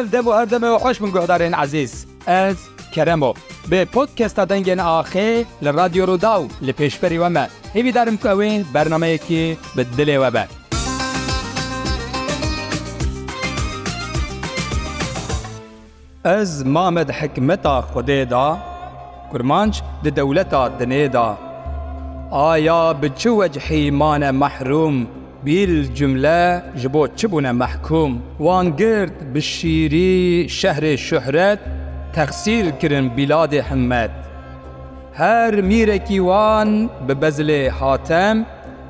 Ev dem û erdeme xweş min guhdarên ezîz Ez keremo Bê podkesta dengên axê li radyorodaw li pêşberî we me Hêvî derim ku ew ê bernameyekî bi dilê we be. Ez mamed hikmeta Xwedê da kurmanc di dewleta dinê da. Aya bi çi wecihî mane mehrum بیلجملە ji بۆ چ بوونە مەحکوم وانگرد bi شیری شەهرێ شوحرەت تەخسیر kirin بیلادê himmet هەر میرەکی وان bi بەزلێ هاتەم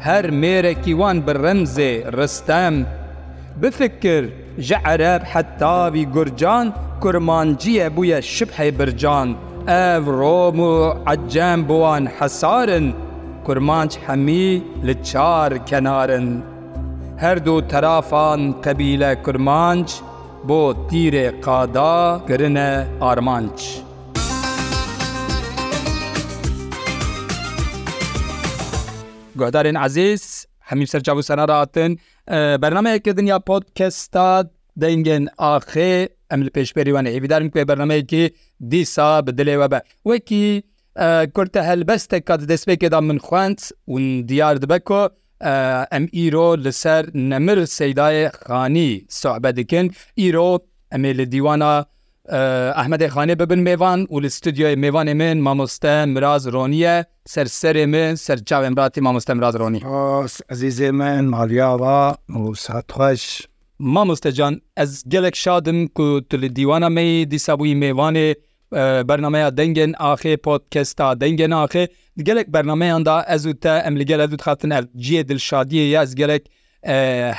هەر مێرەکی وان bi ڕەمزێ ڕستەم بفکر ji عەرەب حتاوی گورجان کورمانجیە بووە شبحێ برجان ئەv ڕۆم و عەجەم بووان حەسارن و kurmanc hemî li çar kenarin. Her du terafan qebîle kurmanc bo tîrê qada girine armanc. Guhdarên ezîz, hemî serçavû sena ratin, bernameyekkirdin ya podkesta dengên axê em li pêşberî wan êvidarm ku bernameyekî dîsa bi dilê webe. Wekî کورتە هەلبەستێک کات دەستپێکێدا من خوند و دیار دبکۆ ئەم ئیرۆ لەسەر نەمر سەدایە خانی سوعبە دکن ئیرۆ ئەمێ لە دیوانە ئەحمەدی خانێ ببن میێوان و لە ستودیۆی میێوانێ من مامۆستە مراز ڕۆنیە سەرسەرێ من سەرچاوێن باتی مامۆستە مراز ڕۆنی عزیزێ من مالیاوە ساخش مامۆستەجان ئەس گەلێک شادم کو تو لە دیوانە مەی دیسابووی میێوانێ بەرنمەیە دەنگن ئاخێ پۆتکەستا دەنگن ئاخێ گەلێک بەرنمەیاندا ئەز و تە ئەم لەگەل دووت خاتن ئەر جێ دلشادیە یاز گەلێک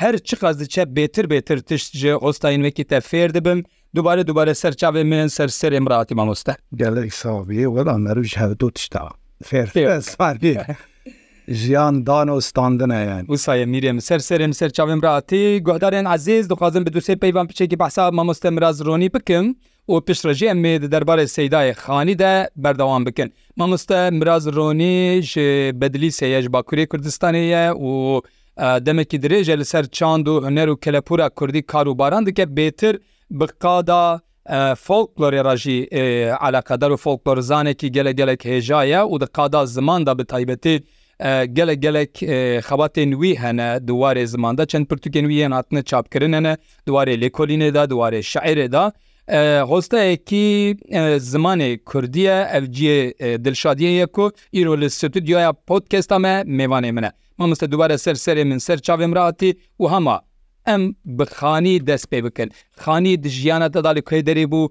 هەر چ قاز دچە بێتر بێتر تشت ji ئۆستاینوەکی تە فێر دەبم دوبارە دووبارە سەرچاوێ من سەر سەر ئێمراتی مامۆستا گەلێک ساویێ وەڵام مەروژ هەردۆ تشتا فێر فێ. ژیان دان و standineyên Wisayê mirê min ser serê ser çavên ratî guhdarên ezêz dixwazim bi dusê peyvan piçekî behsa mamoste miraz ronî bikim û pişrejiyên me di derbarê seydayê xanî de berdewam bikin. Mamoste miraz Ronî ji bedilîsê ye ji Bakurê Kurdistanê ye û demekî dirêje li ser çand û huner û kelepura Kurdî kar û baran dike bêtir biqa da folklorê rajî alaqadar û folklorzanekî gelek gelek hêja ye û di qada ziman da bi taybetî gelek gelek xebatên wî hene duwarê zimanda çend pirtûkên wî yên hatine çapkirin hene duwarê lêkolînê da duwarê şairê da ڕۆستەیەکی زمانی کوردیە ئەلجیێ دلشادیە کو ئیرۆ لە ستودیۆە پۆتکەستا مە میوانێ منە مامستە دووارە سەر سەرێ من سەر چاوێمراتی و هەما ئەم بخانی دەست پێ بکەن خانی ژیانە دەدای کوێ دەری بوو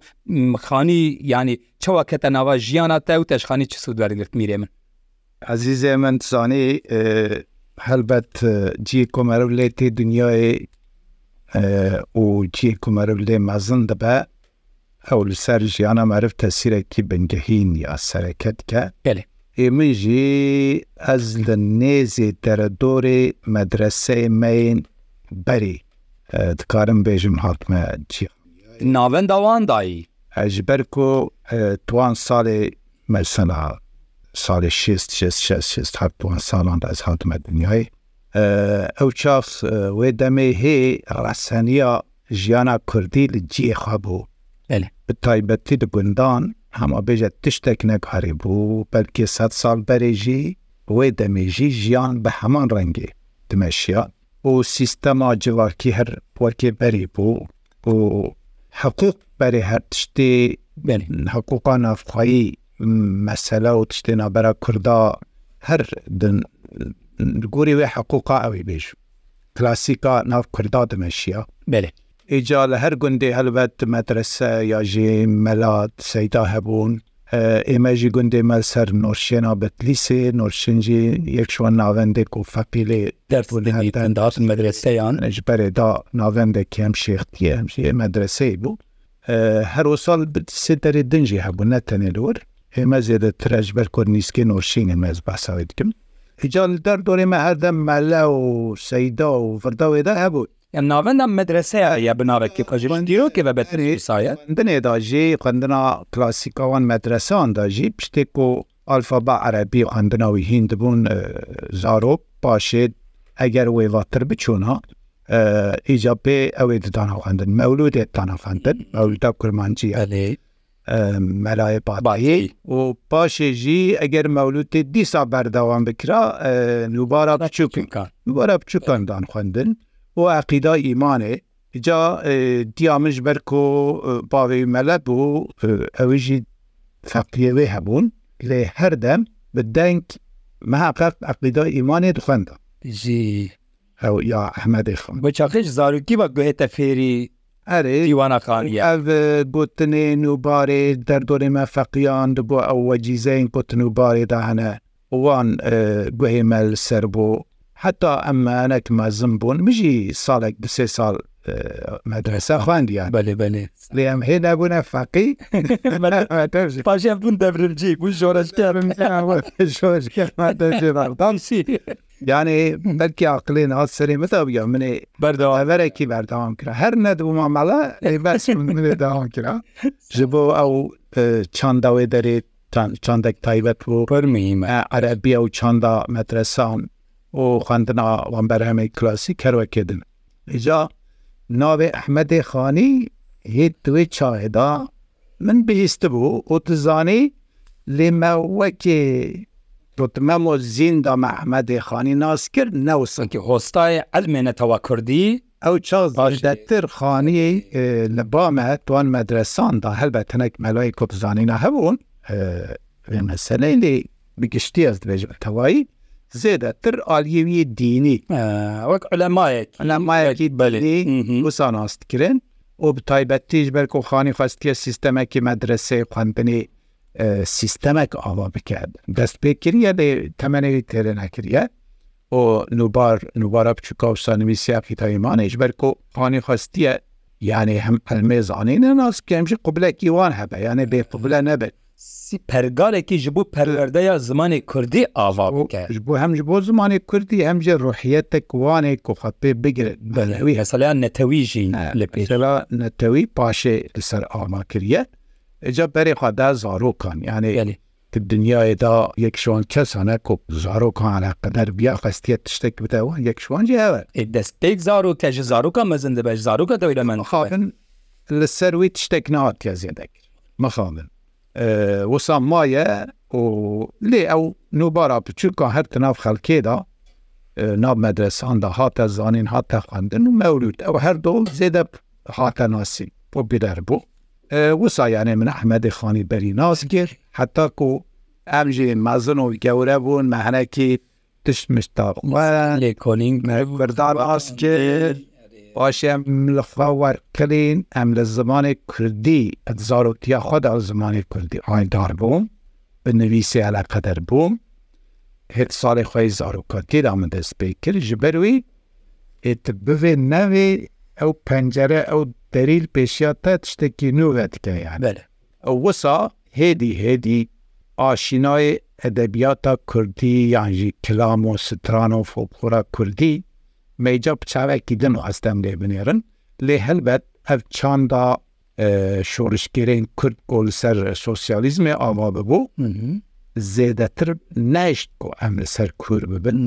خانی ینی چاوە کەتە ناوە ژیانە تا و تەشخانی چ سوودواری گرت میرێ من عزیزێ من زانێ هەلبەت جی کۆمەرە لێ تێ دنیای و جی کۆمەرە لێ مەزن دەبە ئەو لەسەر ژیانە مەرف تەسیرێکی بنگەهین یا سەرەکەت کە ئێمەژی ئەز لە نێزی دەرەدۆری مەدرسەی مەین بەری دکارم بێژم هاتمە چی ناوەنداوان دایی ئەژبەر و توان ساڵی مەسەنا ساڵی 6 ساڵان ئەس هاتمە دنیای ئەو چاس وێ دەمێ هێ ڕەسەنیا ژیانە کوردی لە جیێخوا بوو بە تایبەتی دە گوندان هەما بێژە تشتێک نەکاری بوو بەرکی سە ساڵ بەرێژی وێ دەمێژی ژیان بە هەمان ڕەنگی دمەشیان و سیستەما جواکی هەر پوەرکێ بەری بوو و حقوق بەری هەر تشتێ حقوقا نافخایی مەسەلە و تشتێنە بەرە کووردا هەر گوری وێ حقوقا ئەوی بێژ کلاسیکا ناو کووردا دمەشیە بێت ئیجا لە هەر گوندی هەلبەت مەترسە یاژێ مەلات سەیدا هەبوون ئێمەژی گوندێ مە سەر نۆشیێنا بەتلیسێ نۆشنجی یەکشوان ناوەندێک و فەپیلێ دەرتونداتن مەدرسەیان ژ بەرێدا ناوەندێک کێم شێختیە ئەمژی مەدرسەی بوو هەرۆ ساڵ سێ دەری دنجی هەبوو نەتەنێلوەر ئێمە زێدە ترەش بەر کۆنیسکە نۆشینە مەز باساوی دکم هیجال دەر دۆێمە هەردەم مەلە و سەیدا و فرداوێدا هەبوو یان ناوەندا مدرسەیە یا بناوێکی قژیوان دیرۆکێ بە بەتری سایە بنێداژێ خوێندنا کلاسیکاوان مەدرسەوانداژی پشتێک و ئالفابا عەربی خوێندناوی هند بوون زارۆ پاشێت ئەگەر وێواتر بچوون ها ئیجا پێ ئەوێ ددانە خوێندن مەولو دێتتانە خوێندن ئەولدا کورمانجی ئەلێ مەلایە پاباایی و پاشێژی ئەگەر مەولوتی دیسا بەردەوام بکرا نوبارە بچووکن کار نوبارە بچووکاندان خوێندن و عقیدا ئیمانێ جا دیامژ بەرک و باوی مەلە بوو ئەوژی فەقیێوێ هەبوون لێ هەردەم بە دەنگ مەحقق عقیدا ئیمانێ دخەندە ژی ئەو یا ئەحمەدی خم بە چاقش زارروکی بە گوێتە فێری ئەریوانەخانی ئەو گوتنێ نوبارێ دەردۆێ مە فەقییان بۆ ئەو وەجیزەین گوتن و بارێدا هەنە وان گوێمەل سەر بۆ حتا ئەمانەك مەزم بوون مژی ساڵێک دو سێ ساڵ مەدرسا خوندیان بەێ بەێ لێ ئەم هێ نبوون فقی پاشێ بوون دەبرجی بوو ژۆرەشسی یانێ بەرکی عقلێن ئات سەری متەبیە منێ بەردەواەرێکی بەردەوام کرا هەر نەدوو مامەڵە بەس منێ داوام کرا ji بۆ ئەو چنداوێ دەرێت چندێک تایبەت بوو پرمیمە عەربیە و چندا مەترسان û xwendina wan berhemê klasî kerwekedin. Îca navê Ehmedê Xanî hê tu wê çaheda min bihîstibû û tu zanî lê me wekê Rotmemo zînda me Ehmedê Xanî nas kir newsinkî hostayê elmêne tewa Kurdî, ew çaztir xaniyê li ba me tuan medresan da helbe tenek melayê kopzanîna hebûn meseleyê bigiştî ez dibêjim tewayî زێدەتر ئالیوی دینی وەک ئەلەمایەک ئەلەمایەکی بەلی وسان هەستکردن و تایبەتیش بەرک و خانی خستیە سیستەمەکی مەدرسێ خوندنی سیستەمەک ئاوا بکرد دەست پێکردە تەمەەوەی تێرە نەکردە و نوبار نوبارە بچووکە و سەنویسیاقی تایمانێش بەرک و خانی خستیە یعنی هەم ئەلمێ زانینە ناس کەمژی قوبلێکی وان هەبە یانە بێ قوبلە نەبێت سی پەرگالێکی ji بۆ پەروەردەیە زمانی کوردی ئاوا بکە ji بۆ هەم ji بۆ زمانی کوردی هەمجە ڕحیەتە کوانێ کوخەپێ بگرێت بەوی هەسەلیان نەتەویژی لە پێلا نەتەوی پاشێ لەسەر ئاماکریە ئەجا بەرێ خوادا زارۆکان یانێ دنیادا یەک شوان کەسانە کۆپ زارۆکانە قەدەر بیا خستیت تشتێک بدەوە یەک شوانجیەوە دەستێک زارۆ کەژ زارۆکە مەزن دەبێت زارۆکە دەوی لە من خاکن لەسەر وی تشتێک نات کە زیێدەکرد مەخامن وساممایە لێ ئەو نوبارا بچووکە هەرکە ناو خەلکێدا ناب مەدرساندا هاتە زانین هاتە خوندن و مەولوت ئەو هەردوو زێدە هاتە ناسی بۆ بدەر بوو وسایانێ من ئەحمەدی خانی بەری نازگر حتا کو ئەمژێ مەزن و گەورە بوون مەهنەکی تشمشتا لێ کۆنینگ بەردار ئاسگر باشم لە خواوەرکردین ئەم لە زمانی کوردی ئەزارۆتیە خۆدا زمانی کوردی ئاندار بووم بە نوویسی علاقەدەر بووم هێت ساڵی خۆی زارۆکاتیدا من دەست پێی کرد ji بەروی ئێت بێ نەوێ ئەو پەنجەرە ئەو دەریل پێشیاتە تشتێکی نوێتکەیان بەرە ئەو وەسا هێدی هێدی ئاشینای ئەدەبیاتە کوردی یانژی کلام و ستران و فۆپۆرە کوردی مەیجا پچاوێکی دن و ئەستەم لێ بنێرن لێ هەلبەت ئەف چاندا شۆڕشگرین کورد ئۆ لەسەر سۆسیالیزمێ ئاوا ببوو زێدەتر نشت و ئەم لەسەر کور ببن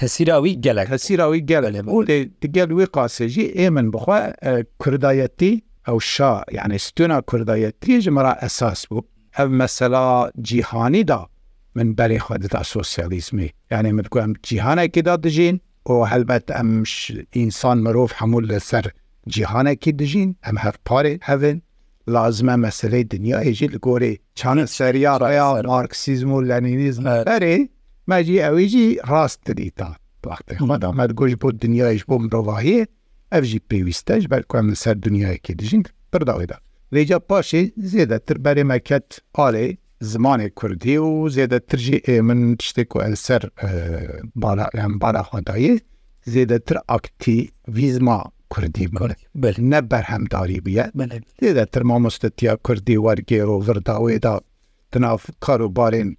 تەسیراوی گەلک هەسیراوی گەل لێ بوو لێ دگەل وی قاسێژی ئێمن بخوا کوردایەتی ئەو شا یعنی ستونا کوردایەتی ژمەرا ئەساس بوو ئەو مەسەلا جیهانیدا من بەری خوددا سۆسیالیزمی یعنی من بگوم جیهانێکیدا دژین و هەلبەت ئەم ئینسان مرۆڤ هەموو لەسەر جیهانێکی دژین ئەم هەر پارێ هەون لازمە مەسلەی دنیا هێژی لە گۆری چانە سەریا ڕیا مارکسیزم و لەنینیزم ئەرێ مەجی ئەویژی ڕاستری تا وەدامەت گۆش بۆ دنیایش بۆ مرۆڤاهەیە ئەفژی پێویستەش بەرکم لەسەر دنیاەکی دژین پرداوێدا لێجا پاشی زێدەتر بەرێ مەکەت ئاڵێ زمانی کوردی و زیادەترژی ئێمن شتێک و ئەلسەر بالاخوادایی زیادەتر ئاکتی ویزما کوردی بل نە بەرهەمداری بە زیادەتر مامۆستتیا کوردی وەرگێر و ورداوێدا تناف کاروبارین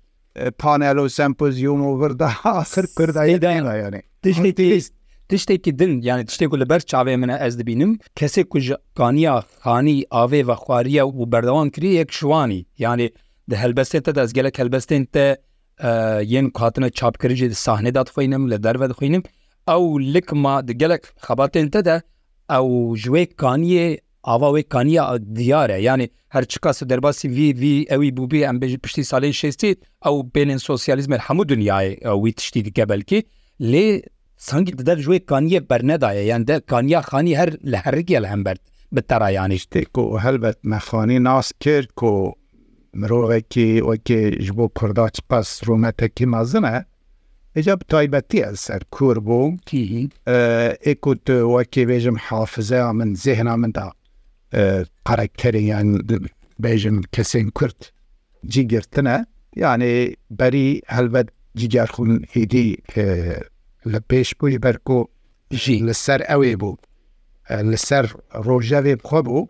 پانەل و سمپۆزیوم و وردا ئاسر کورداییدایانێ تشتێک tiştekî din yani tiştek ku li ber çavê min ez dibînim kesê ku ji kaniya xanî avê ve xwariya û berdewan kirî yek şiwanî yani di helbestên te de ez gelek helbestên te yên hatine çapkiricê di sahnê da dixwînim li derve dixwînim ew lik ma di gelek xebatên te de ew ji wê kaniyê ava wê kaniya diyare yani her çika se derbasî vî vî ewî bûbî em bêjî piştî salê şestî ew bênên sosyalizmer hemû dünyayê wî tiştî dike belkî lê sangî di dev ji wê kaniye bernedaye yan de kaniya xanî her li herrikiye li hembert bi terayaniî ku helbet mexanî nas kir ku مرۆڤێکی وەکێ ji بۆ کورداچ پاس ڕوومەتەکی مازنە ئەجا تایبەتی ئە سەر کوور بوو ئێکوت وەکێ بێژم حافزە من زێهنا مندا قەرەکەریان بێژم کەسێن کورد جیگرتنە یانێ بەری هەلبەت جیجارخون هیدی لە پێش بووی بەرکۆ ژی لەسەر ئەوێ بوو لەسەر ڕۆژەوێ بخۆ بوو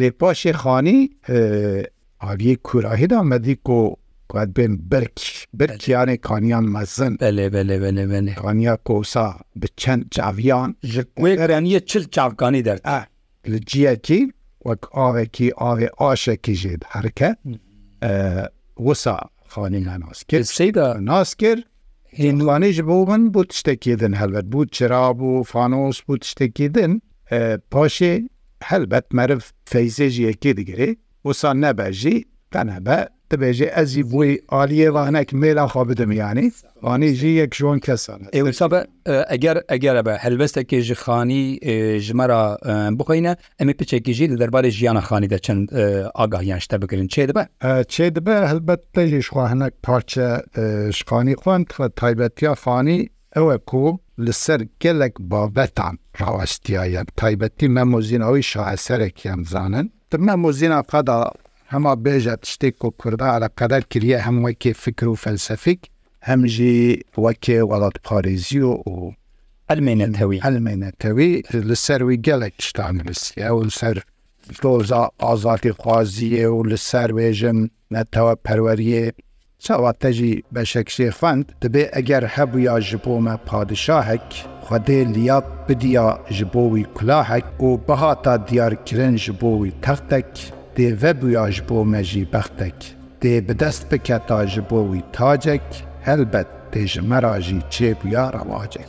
لێ پاشێ خانی Aviye kurahê da medîko qed bên berk berkiyanê kaniyan mezin belê belê belê belê Kaniya kosa bi çend çaviyan ji wêraniye çil çavkanî der li ciyekî wek avekî avê aşekî jê herke wisa xanîna naskir seyda naskir Hînlanê ji bo min bû tiştekî din helbet bû çirabû fanos bû tiştekî din paşê helbet meriv feyzê ji yekê digirê وسان نەبەژی تەنەبە دەبێژێ ئەزی بووی عالیە ڕانەك مێلا خوا بدەمیانی وانێژی یەک ژۆن کەسانە ئێوەسابە ئەگەر ئەگەرە بە هەلبەستێکی ژ خانی ژمەرە بخۆینە ئەمە پچێکیژی لە دەربارەی ژیانە خانی دە چەند ئاگاهیان شتە بگرن چێ دەبە چێ دەبە هەلبەت تەژیشخوا هەنەك پارچە شخانی خوان تایبەتیا فانی ئەوە کو لەسەر گەلێک بابەتان ڕاوەستیایە تایبەتی مەمۆزینەوەی شاعسەرێکیان زانن تمە مۆزینا قەدا هەما بێژە شتێک و کووردا لە قەدەر کریە هەم وەکێ فکر و فەلسەفیک هەمژی وەکێ وڵات پارێزی و و ئەلمێنەتەوی هەلمێنەتەوی لەسەروی گەلێک شتان نووسە و سەر دۆزا ئازاتی خوازیە و لەسەر وێژم نەتەوە پەروەریە چاواتەژی بە شەکشێ فند دەبێ ئەگەر هەبوو یا ژبۆمە پادشاهک خودێ لیات بدیا ji bo wî kulahek û bihata diyarkirin ji bo wî textek دê vebuya ji bo me jî bextek دê bi dest biketa ji bo wî tacek helbet tê ji mera jî çêbuya rewacek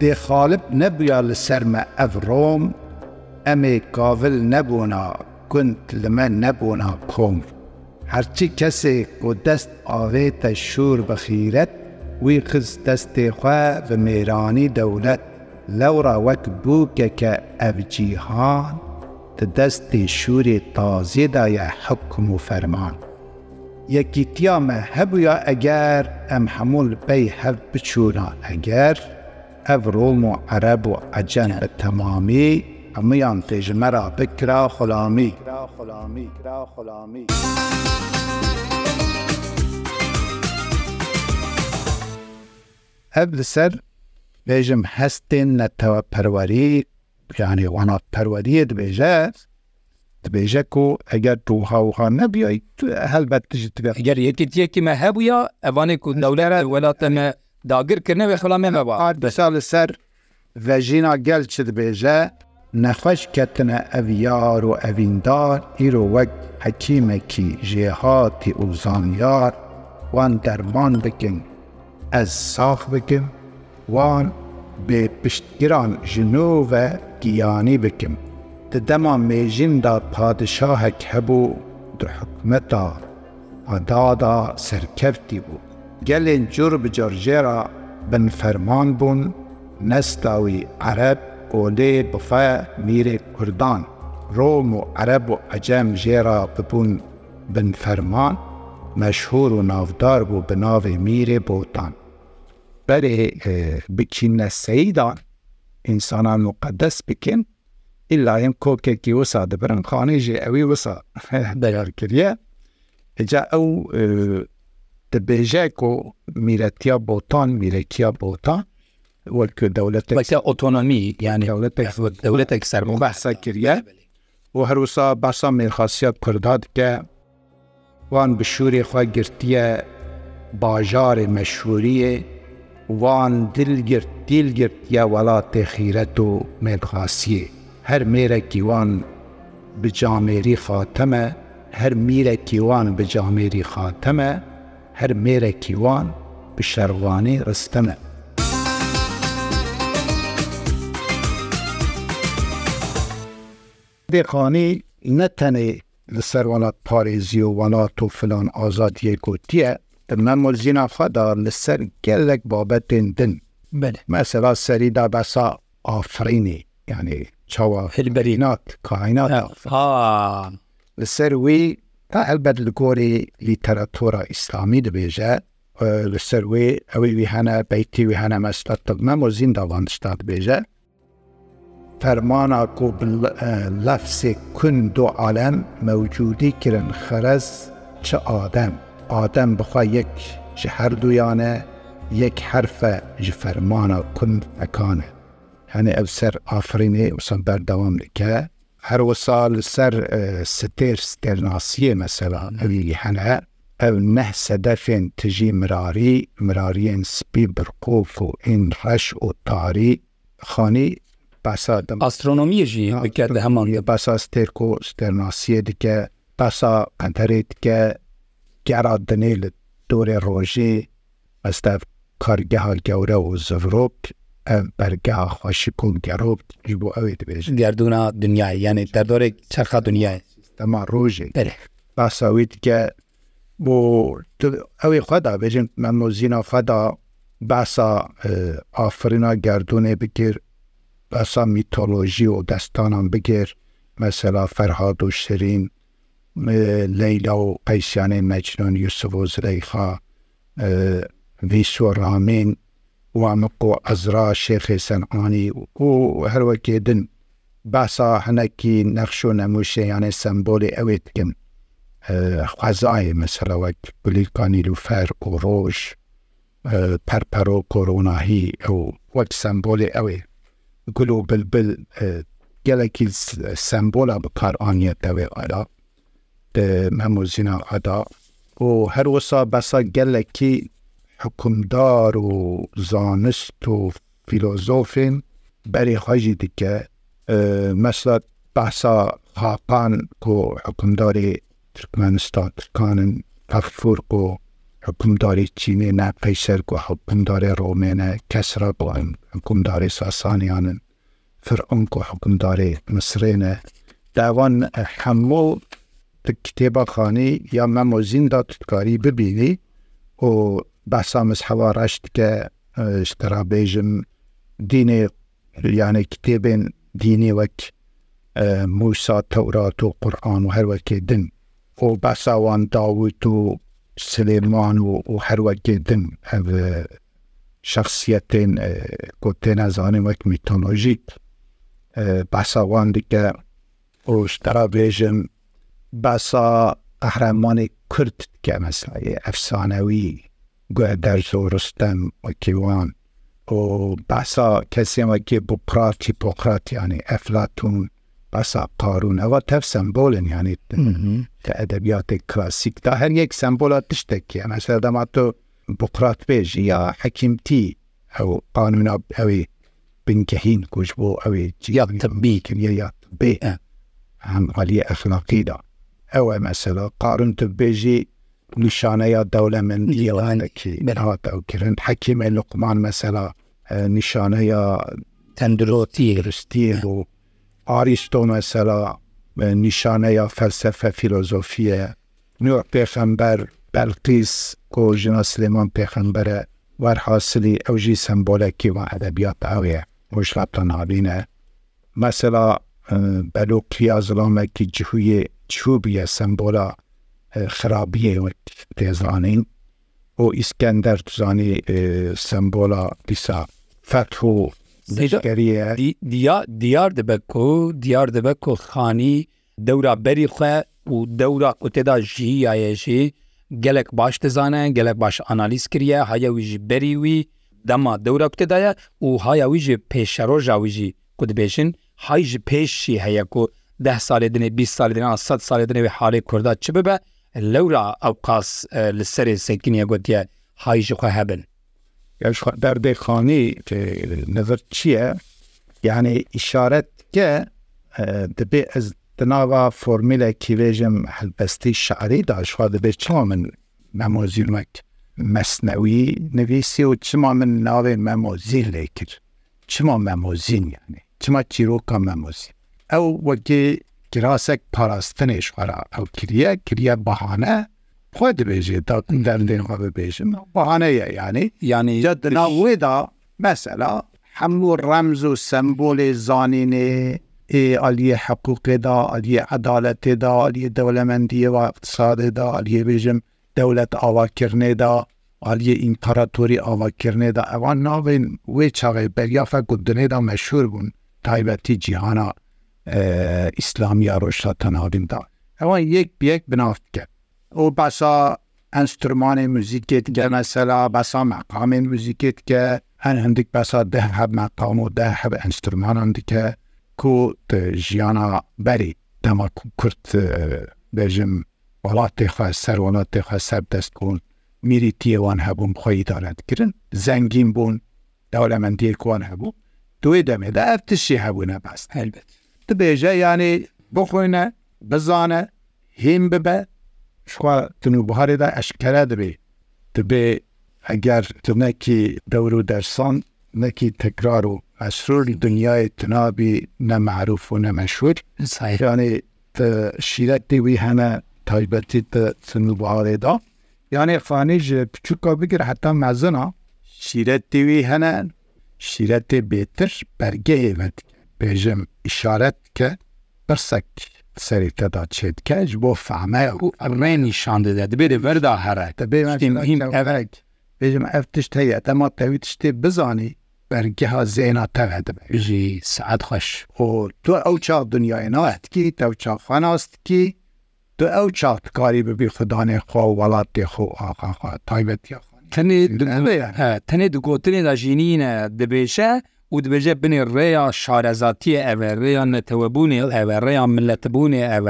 دê xalib nebuya li ser me ev rom em ê kavil nebûna gund li me nebûna kom herçî kesê ku dest avê te şûr bi xîret وی خست دەستێخوا بە مێرانی دەولەت لەورا وەک بووکەکە ئەبجیهان دە دەستی شووری تازێدایە حکم و فەرمان. یەکیتیامە هەبووە ئەگەر ئەم هەمول بەی هەف بچوونە ئەگەر، ev Rom û ereb û ecen bi temamî hemiyan têjimera bikira xulamî. ئەب لەسەر بێژم هەستێن نەتەوە پەروەری پیانی وانە پەروەریە دبێژە دبێژە و ئەگەر تو هاوخوا نەبیای هەلبەت گەر یەکێتیەکیمە هەبووە ئەوانێک و دەولەرە وەلاتەمە داگرکردنەوە خڵامێنەوە بەسا لەسەر ڤژینا گەل چ دبێژە نەخەش کەتنە ئەڤار و ئەڤیندار ئیرۆ وەک حەکیمەکی ژێهاتی و زانیار وان دەرمان بکەن ez sax bikim wan bê piştgiran ji nû ve giyanî bikim. Di dema mêjin da padişahek hebû di hikmeta adada serkevtî bû. Gelên cur bi carjêra bin ferman bûn, nesta wî ereb odê bife mîrê Kurdan, Rom û ereb û ecem jêra bibûn bin ferman, meşhur û navdar bû bi navê mîrê botan. بەرێ بچینە سەیدا ئینسانان مقدەس بکەن ئیلایم کۆکێکی وسا دەبرن خانێژێ ئەوی وسا دەگەرکردە هجا ئەو دەبێژێک و میرەتیا بۆتان میرەکییا بۆتان وەکو دەولەت ئۆتۆنمی یانی هەولەت دەولەتێک سەر بەسا کردە و هەروسا بەسا مێرخاسیەت کووردا دکە وان بشووری خوا گرتیە باژارێ مەشوریە وان دلگرت دیلگرت یا وڵاتێ خیرەت و مێدخاسیە هەر مێرەکی وان بجامێری خاتەمە هەر میرەکی وان بجامێری خاتەمە هەر مێرەکی وان bi şervanî ristime. Dêxanî ne tenê li ser welat Parêzî û welat û filan azadiye gotiye, من مرزینا خدا لەسەر گەلێک بابەتێن دن مەسەلا سەریدا بەسا ئافرینی یعنی چاوە هلبەرینات کاینات لەسەر وی تا هەلبەت لە گۆری لیتەراتۆرە ئیسلامی دەبێژە لەسەر وێ ئەوەی وی هەنە بەیتی وی هەنە مەسلات تەمە و زین داڵانشتا دەبێژە فەرمانە کو لەفسێ کون دو عالەم مەوجودی کرن خەرز چه ئادەم. ئادەم بخوا یەک ji هەردوویانە یەک حرفە ji فەرمانە کوم ئەکانە هەنێ ئەو سەر ئافرینێ وسم بەردەوام دکە هەروەسا li ser ستێر ستێرناسیە مەسەلا ئەوی هەنە ev neh sedefên tijî mirarî mirariyên spî birqof û ên reş û tarî xanî pesa astronomiye jî bike heman ye pesa stêrko sternasiyê dike pesa qenterê dike گەرا دنێ لە دۆرێ ڕۆژێ ئەستا کارگەها گەورە و زەڤۆپ ئەم بەرگا خۆشی کۆم گەڕۆپ بۆ ئەوێ دەبێژن دیاردونا دنیای یانێ دەردۆرێک چرخە دنیای ئەما ڕۆژێک باساویت کە بۆ ئەوەی خوادا بێژن مەمۆزینا خەدا باسا ئافرنا گردونێ بگیر بەسا میتۆلۆژی و دەستانان بگیر مەسەلا فەرهاد و شرین لەیلا و پەیسیانەی مەجنۆن یوسف و زرەیخا ویس و ڕامین وامق و ئەزرا شێخی سەنقانی و هەروەکێدن باسا هەنەکی نەخش و نەموشەیانە سمبۆلی ئەوێ بکەم خوازایە مەسەرەوەک گولیکانی لوفەر و ڕۆژ پەرپەر و کۆرۆناهی ئەو وەک سمبۆلی ئەوێ گل و بلبل گەلێکی سمبۆلا بەکارانیەتەوێ ئالا هەموو زینا ئەدا و هەروەسا بەسە گەلێکی حکومدار و زانست و فیلۆزۆفین بەری خەژی دیکە مەسلە بەسا خاپان و حکومداری ترکمەنستا ترکانن پەفورق و حکومداری چینێ نە پەیسەر و حکومداری ڕۆمێنە کەسرە بڵێن حکومداری ساسانیانن فرعونک و حکومداری مسرێنە داوان هەموو کتێبەخانی یا مەمۆزیندا تکاری ببینی و بەسامز هەوا ڕشت کە شترابێژم دینێ یانە کتێبێن دینی وەک موسا تەورات و قورآان و هەروەکێ دن و بەساوان داوت و سلێمان و و هەروەکێ دن شخصیتên کۆتێنە زانێ وەک میتۆلۆژیک بەساوان دیکە ئۆشترابێژم بەسا قەهرەمانی کورد کە مەسایی ئەفسانەوی گوێ دەرز و ڕستەم وەکیوان و بەسا کەسێمەکی بۆ پراتی پۆقراتیانی ئەفلاتون بەسا قارون ئەوە تەف سمبۆلن یانی کە ئەدەبیاتێک کلاسیکدا هەر یەک سمبۆلە تشتێکی مەسە دەما تۆ بقرات بێژی یا حەکیمتی ئەو قانونا ئەوەی بنکەهین کوش بۆ ئەوێ جیاغ تبی کردە یا بێ ئەم عالیە ئەخلاقیدا ئەوە مەسەلا قارن تو بێژی نیشانەیە دەولە من یڵانێکی منهات ئەوکردن حەکیمە لقمان مەسەلا نیشانەیە تەندرۆتی گرستی و ئاریستۆ مەسەلا نیشانەیە فەلسەفە فیلۆزۆفیە نور پێخەمبەر بەلقیس کۆ ژنا سلێمان پێخەمبەرە وەرحاسلی ئەوژی سمبۆلێکی و ئەدەبیات ئەوەیە مشلاتە نابینە مەسەلا بەلو قیازڵامێکی جهویە چوبیە سمبۆلا خراپیەوە پێزانین و ئیسکەندەر توزانی سمبۆلا دیسا فەت و دیار دەبە و دیار دەبە کۆخانی دەورا بەری خوێ و دەورا قوتێدا ژی یاەژی gelek baş dizane gelek baş analiz kiriye haya wî jî berî wî dema dewra kutê daye û haya wî jî pêşeroja wî jî ku dibêjin hay ji pêşî heye ku ده ساڵێ دنێ 20 سال دێنە 100 سال دنێ حالەی کووردا چ ببە لەورا ئەو قاس لە سەری سەکنیە گوتیە هایژ خو هەبن بەردەی خانی نظر چییە یعنی ئشارەت کە دەبێ ئەس دناوا فۆمیلە کیێژم هەلبەستی شعری داشوا دەبێت چما من مەمۆزیلمەک مەسنەوی نویسی و چما من ناوێ مەمۆزیل لێ کرد چما مەمۆزین یعنی چما چیرۆکە مەمۆزیین ئەو وەکی کراسێک پاراستنێش خرا ئەو کریە کریە بەهانە خۆ دەبێژێت تا دەردێن خۆ ببێژم بەهانەیە ینی ینی دناوێدا مەسەلا هەموو ڕەمز و سمبولێ زانینێ ئالیە حقوقێدا ئەلیە عدالەتێدا ئەلیە دەولەمەندیە و اقتصادێدا ئەلیە بێژم دەولەت ئاواکردێدا ئالیە ئینپەراتۆری ئاواکردێدا ئەوان ناوێن وێ چاغێ بەریافە گودنێدا مەشهور بوون تایبەتی جیهانا ئیسلامی ئەڕۆشتا تەناڵیندا ئەوان یەک بەک بناافکە ئەو باسا ئەنسترمانی موزیکێت گەمەسەلا بەسا مەقامین موزیکێت کە هەن هەندێک بەسا ده هەب مەقام و ده هەب ئەنسترمانان دیکە کو ژیانە بەری دەما کورت دەژم وڵات تێخە سەرۆڵات تێخە سەر دەستکۆن میری تێوان هەبووم خۆی دارەتکردن زەنگین بوون دەولەمەندیرکوان هەبوو دوێ دەمێدا ئەفتشی هەبوونە باست هەلبێت ببێژە یانێ بخۆینە بزانە هێم ببە شخوا تنوبهارێدا ئەشکرە دەبێ دەبێ ئەگەر تنەکی دەور و دەرسان نەکی تکرار و ئەسرور دنیای تنابی نەمەعروف و نەمەشور سایرانێ شیرەتی وی هەنە تایبەتی تنوبهارێدا یانێ خانێژ پچووکە بگر حتا مەزنا شیرەتی وی هەنە شیرەتی بێتر بەرگەیەوەتی بێژم ئشارەت کە پرسەک سەری تەدا چێت کەش بۆ فەمە و ئەڕێنی شان دەدا دەبێت بەردا هەرە بێت بێژم ئەف تشت هەیە ئەما پێویت شتێ بزانی بەرگها زێنا تەوە دەبێت ژی سعات خەش خۆ تۆ ئەو چاق دنیای ناەتکی تەو چاخوااستکی تو ئەو چاکاری ببی خدانێ خوا وڵاتێ خۆ ئاخواخوا تایبەتیا تەنێ تەنێ دوگۆتنێ داژینینە دەبێشە و dibêje binê rêya şarezatiye ev rêya netewebûnê ev rêya milletbûnê ev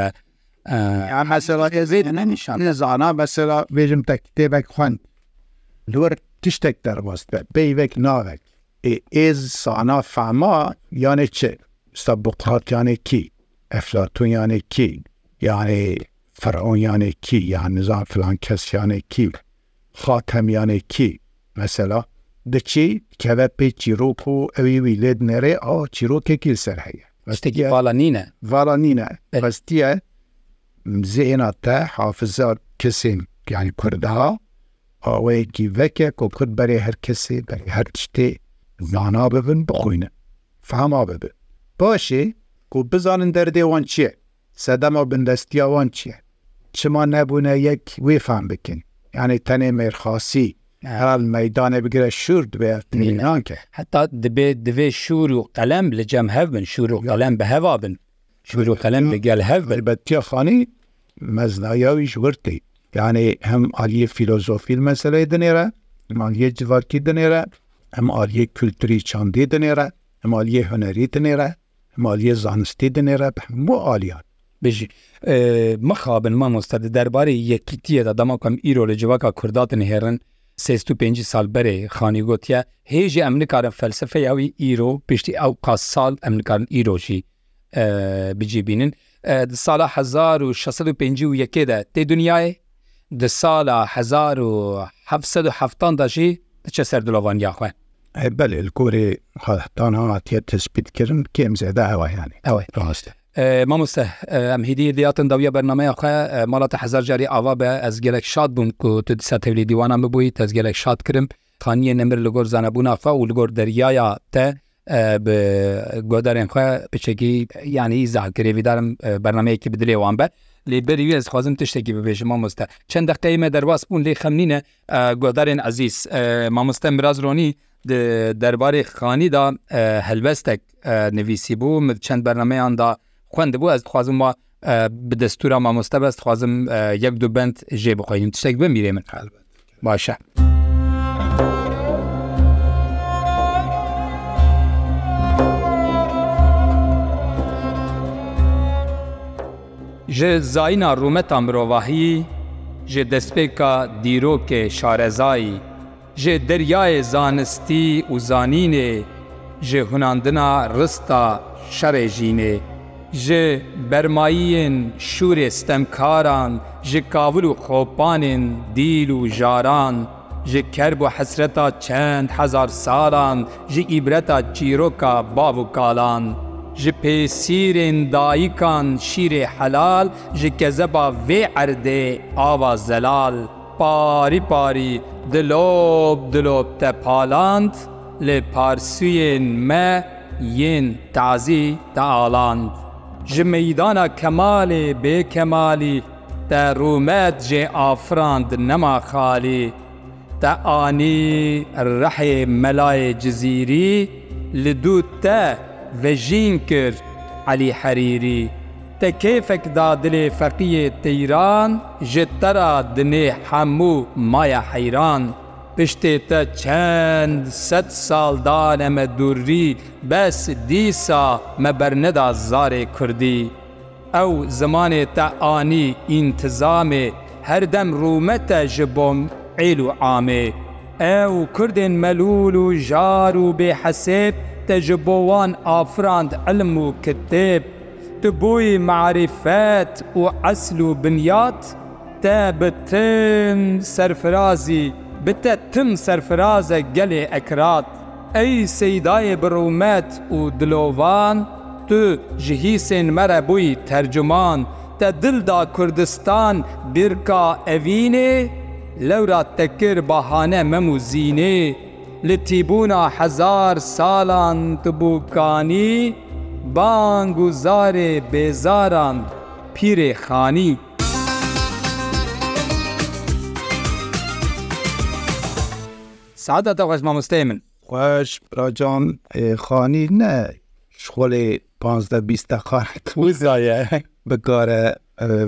mesela zana mesela bêjim te kitêbek xwend li wir tiştek derbast be peyvek navek êz sana fema yanê çi sta buqat yanê kî eflatun yanê kî yani Feraon yanê kî yani nizam filan kes yanê kî xatem yanê kî mesela دەچی کەوە پێی چیرۆک و ئەوی لێت نەرێ ئەو چیرۆکێکی سەر هەیە بەستێکی باڵانینە باڵانینە بەستیە زێنا تە حافزار کەسیم پیانی کوردها ئەوەیەکی وەکە کۆ کورد بەرێ هەر کەسێ بە هەر شتێ زانا ببن بخۆینە فاما ببن باشێ کۆ بزانن دەردێوان چییە سەدەما بندەستیاوان چییە چما نەبوونە یەک وێفان بکەین یعنی تەنێ مێرخاسی هەرال مەدانێ بگرە شور دوێنانکە هەتا دەبێت دەوێ شور و قەلم لە جەم هەبن شور و قەلم بە هەوا بن شور و قەلم لەگەل هەبن بە تێخانی مەزنایاویش ورتی یانێ هەم عالیە فیلۆزۆفیل مەسلەی دنێرە مالیە جوارکی دنێرە ئەم عالیە کولتوری چاندی دنێرە ئەمالیە هەنەری دنێرە مالیە زانستی دنێرە هەموو عالیان بژی مەخابن مامۆستا دەربارەی یەکیتیەدا دەماکەم ئیرۆ لە جوواکە کورداتن هێرن پێ سال بەرێ خانی گوتیە هێژی ئەم نکارن فەلسفە یاوی ئیرۆ پشتی ئەو قاس سال ئەم نکارن ئیرۆژی بجیبینن سالا 1650 یەکێدا تێ دنیای di sala 1970 da jî diçe ser dilovaniya xwe. Hebel li Korê hatan hatiye tespitkirin kêm zêde ew yani ew rast. مامۆسە ئەم هیدی دیاتن داویە بەرنمەیە خۆ ماڵاتە هزار جاری ئاوا بە ئەس گەلێک شاد بوون و تسە تەولی دیوانان ببووی تەزگەلێک شاد کرم خانیە نەمر لەگۆر زانەبوونافا و لەگۆر دەریایە تە گۆدارێن خۆ پچێکی یانی زاگرێویدارم بەرنمەیەکی بدرێوان بە لێبەری وێز خوازم تشتێکی ببێژم مامۆستا چەند دەختەیمە دەرواز بوون لێ خەمنینە گۆدارێن عزیز مامۆستە مرازڕۆنی دەربارەی خانیدا هەلبەستێک نویسی بوو چەند بەرنمەیاندا خوند بوو ئەس خوازم ما بدەستورا مامۆستا بەست خوازم یەک دوو بند ژێ بخۆین تشتێک بمیرێ من قال باشە. ji zayîna rûmeta mirovahiyî, ji destpêka dîrokê şarezayî, ji deryayê zanistî û zanînê, ji hunandina rista şerê jînê, ji bermayiyên şûrê stemkaran, ji kavil û xoppanên dîl û jaran, ji kerb û hesreta çend hezar saran, ji îbreta çîroka bav û kalan, ji pêsîrên dayikan şîrê helal, ji kezeba vê erdê ava zelal, parî parî dilob dilob te paland, li parsûyên me yên tazî te aland. ji meydana kemalê bêkemalî te rûmet jê afrand nema xalî, te anî rehê melayê cizîrî li dû te vejîn kir elî herîrî. Te kêfek da dilê feqiyê teyran ji te ra dinê hemû maya heyran. پشتێتە چەند سەد ساڵدا ئەمە دووری بەس دیسا مەبەرنەدا زارێ کوردی ئەو زمانێ تە ئانی ئینتزامێ هەردەم ڕوومەتە ji بۆم عیل و ئامێ ئەو کوردێن مەلول و ژار و بێحەسێب تە ji بۆوان ئافراند ئەلم و کتێب تو بۆی معریفەت و ئەسل و بنیات تە بتم سەرفرازی بتە تم سەرفرازە گەلێ ئەکرات ئەی سەیدایە بڕومەت و دلۆڤان تو ji hîsên mere bûî tercman te dil da Kurdistan birka evînê lewra tekir bahane memû zînê li tîbûna hezar salan tibûkanî bang û zarê bêzaran pîrê xanî سعادەتە ڕێز مامۆستای من خۆش ڕجان خانی نە شخۆڵێ پازدە بیستە خانت وزایە بکارە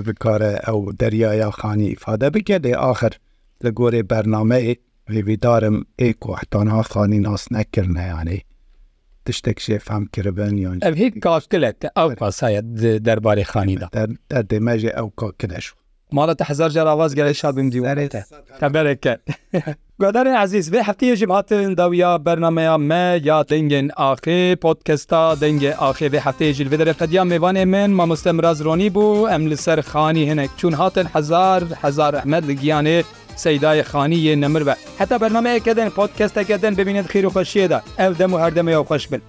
بکارە ئەو دەریایە خانی ئیفادە بکە لێ آخر لە گۆرێ بەرنمەی ێویدارم ئێک وحتانها خانی ناس نەکردنیانەی tiştek şê fem kiribin yan ev hê kaskilek te ew qasayet derbarê xanî da demê jê ew ka kire مالە هزار جار ئاوازگەری شادم دیوارێتە تەبەرێکە. Godarên ezîz vê heftiyê jî hatin dawiya bernameya me ya dengên axê podkesta dengê axê vê heftê jil vê qediya mêvanê min mamoste miraz ronî bû em li ser xanî hinek çûn hatin hezar hezar ehmed li giyanê seydayê xaniyê nemir ve heta bernameyeke den podkestekeden bibînet xîr û xweşiyê de ev dem û herdemê ew xweş bin